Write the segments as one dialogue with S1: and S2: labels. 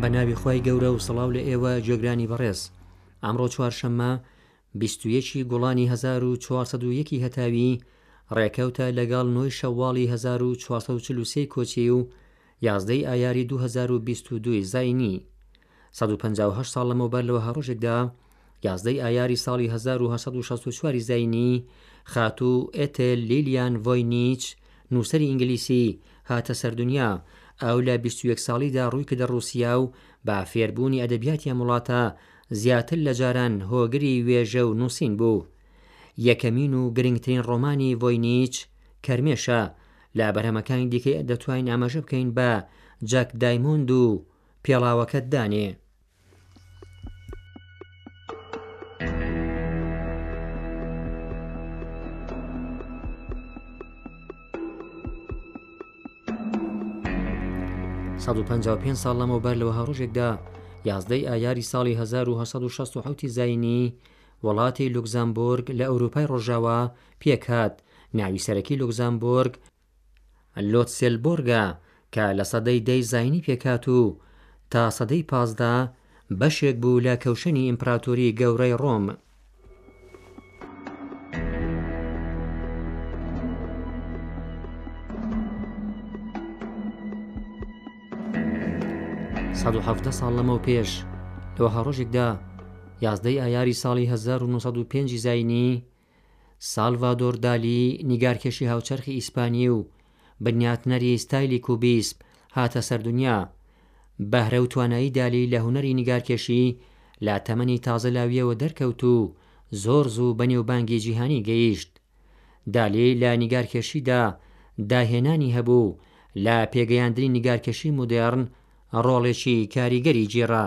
S1: بە ناوی خی گەورە و سەڵاو لە ئێوە جێگرانی بەڕێز ئەمڕۆ چوارشەممە بیستویەکی گوڵانی 1940 هەتاوی ڕێکەوتە لەگەڵ نۆی شەواڵی 1940 کۆچی و یازدەی ئایاری 2022 زینی سەد و پەنجا و هەشت ساڵ لەمەوبەر لە وەها ڕۆژێکدا، یازدەی ئایاری ساڵی هەزار و هەشت سەد و شەست و چوار ی زایینی، خاتوو، ئێتێل لیلیان ڤۆینیچ، نووسەری ئینگلیسی، هاتە سەر دنیا. ئەو لە بیست و یەک ساڵیدا ڕووی کردە ڕووسیا و بە فێربوونی ئەدەبیاتی ئەم وڵاتە، زیاتر لە جاران هۆگری وێژە و نووسین بوو. یەکەمین و گرنگترین ڕۆمانی ڤۆینیچ، کەرمێشە. لە بەرهەمەکانی دیکەی دەتوانین ئاماژە بکەین بە، جەک دایمۆند و پێڵاوەکەت دانێ. سەد و پەنجا و پێنج ساڵ لەمەوبەر لە وەها ڕۆژێکدا یازدەی ئایاری ساڵی 1960 زینی وڵاتی لوکزامبۆرگ لە ئەوروپای ڕۆژاوا پێکهات ناوی سەرەکی لوکزامبۆرگ لۆتسێلبۆرگە کە لە سەدەی دەی زاینی پێکهات و تا سەدەی پازدە بەشێک بوو لە کەوشەنی ئیمپراتۆری گەورەی ڕۆم. سەد و حەڤدە ساڵ لەمەوپێش لە وەها ڕۆژێکدا، یازدەی ئایاری ساڵی هەزار و نۆ سەد و پێنج زاینی، سالڤادۆر دالی، نیگارکێشی هاوچەرخی ئیسپانی و بنیاتنەری ستایلی کوبیسم، هاتە سەر دونیا. بەهرە و توانایی دالی لە هونەری نیگارکێشی لە تەمەنی تازە لاوییەوە دەرکەوت و زۆر زوو بەنێوبانگی جیهانی گەیشت. دالی لە نیگارکێشیدا داهێنانی هەبوو، لە پێگەیاندنی نیگارکێشی مودێڕن ڕۆڵێکی کاریگەری گێڕا.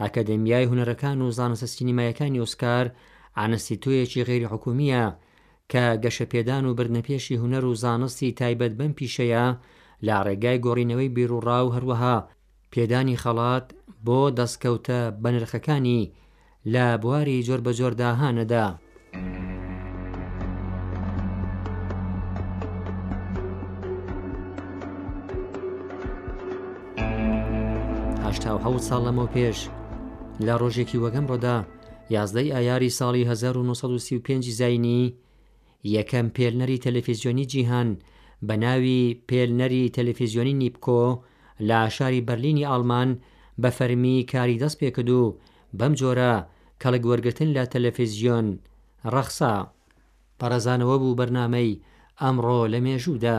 S1: ئاکادێمیای هونەرەکان و زانستە سینیمایەکانی ئۆسکار ئانستیتۆیەکی غەیری حکومییە کە گەشەپێدان و بردنەپێشی هونەر و زانستی تایبەت بەم پیشەیە لە ڕێگای گۆڕینەوەی بیروڕا و هەروەها پێدانی خەڵات بۆ دەستکەوتە بەنرخەکانی لە بواری جۆربەجۆردا هانەدە. هەشتا و حەوت ساڵ لەمەو پێش لە ڕۆژێکی وەگەم ڕۆدا یازدەی ئایاری ساڵی 1935 زینی یەکەم پێلنەری تەلەفیزیۆنی جیهان بە ناوی پێلنەری تەلەفیزیۆنی نیپکۆ لە شاری بەرلینی ئاڵمان بە فەرمی کاری دەست پێکرد و بەم جۆرە کەڵک وەرگرتن لە تەلەفیزیۆن ڕەخسا. بەڕێزان ئەوە بوو بەرنامەی ئەمڕۆ لە مێژوودا.